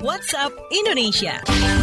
WhatsApp Indonesia.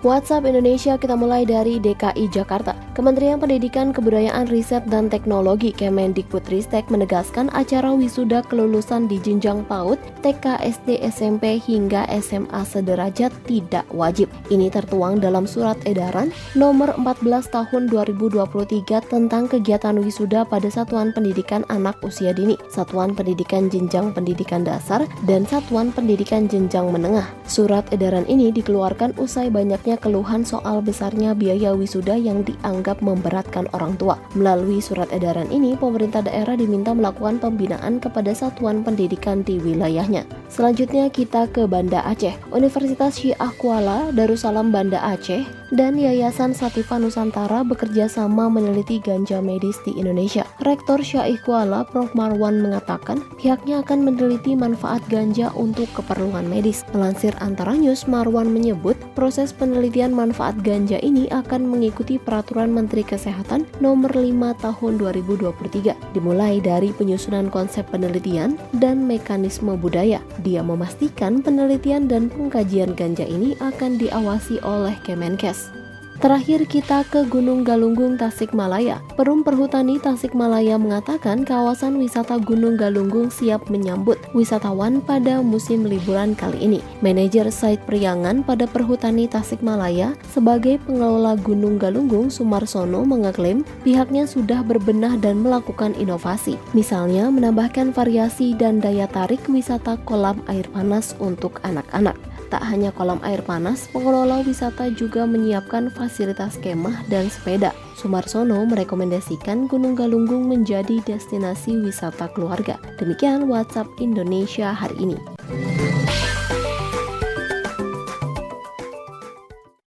WhatsApp Indonesia kita mulai dari DKI Jakarta. Kementerian Pendidikan, Kebudayaan, Riset, dan Teknologi Kemendikbudristek menegaskan acara wisuda kelulusan di jenjang PAUD, TK, SD, SMP, hingga SMA sederajat tidak wajib. Ini tertuang dalam surat edaran nomor 14 tahun 2023 tentang kegiatan wisuda pada Satuan Pendidikan Anak Usia Dini, Satuan Pendidikan Jenjang Pendidikan Dasar, dan Satuan Pendidikan Jenjang Menengah. Surat edaran ini dikeluarkan usai banyaknya banyaknya keluhan soal besarnya biaya wisuda yang dianggap memberatkan orang tua. Melalui surat edaran ini, pemerintah daerah diminta melakukan pembinaan kepada satuan pendidikan di wilayahnya. Selanjutnya kita ke Banda Aceh. Universitas Syiah Kuala Darussalam Banda Aceh dan Yayasan Sativa Nusantara bekerja sama meneliti ganja medis di Indonesia. Rektor Syaih Kuala Prof. Marwan mengatakan pihaknya akan meneliti manfaat ganja untuk keperluan medis. Melansir antara news, Marwan menyebut proses penelitian manfaat ganja ini akan mengikuti peraturan Menteri Kesehatan nomor 5 tahun 2023 dimulai dari penyusunan konsep penelitian dan mekanisme budaya. Dia memastikan penelitian dan pengkajian ganja ini akan diawasi oleh Kemenkes. Terakhir kita ke Gunung Galunggung Tasikmalaya. Perum Perhutani Tasikmalaya mengatakan kawasan wisata Gunung Galunggung siap menyambut wisatawan pada musim liburan kali ini. Manajer site Priangan pada Perhutani Tasikmalaya sebagai pengelola Gunung Galunggung Sumarsono mengaklaim pihaknya sudah berbenah dan melakukan inovasi. Misalnya menambahkan variasi dan daya tarik wisata kolam air panas untuk anak-anak. Tak hanya kolam air panas, pengelola wisata juga menyiapkan fasilitas kemah dan sepeda. Sumarsono merekomendasikan Gunung Galunggung menjadi destinasi wisata keluarga. Demikian WhatsApp Indonesia hari ini.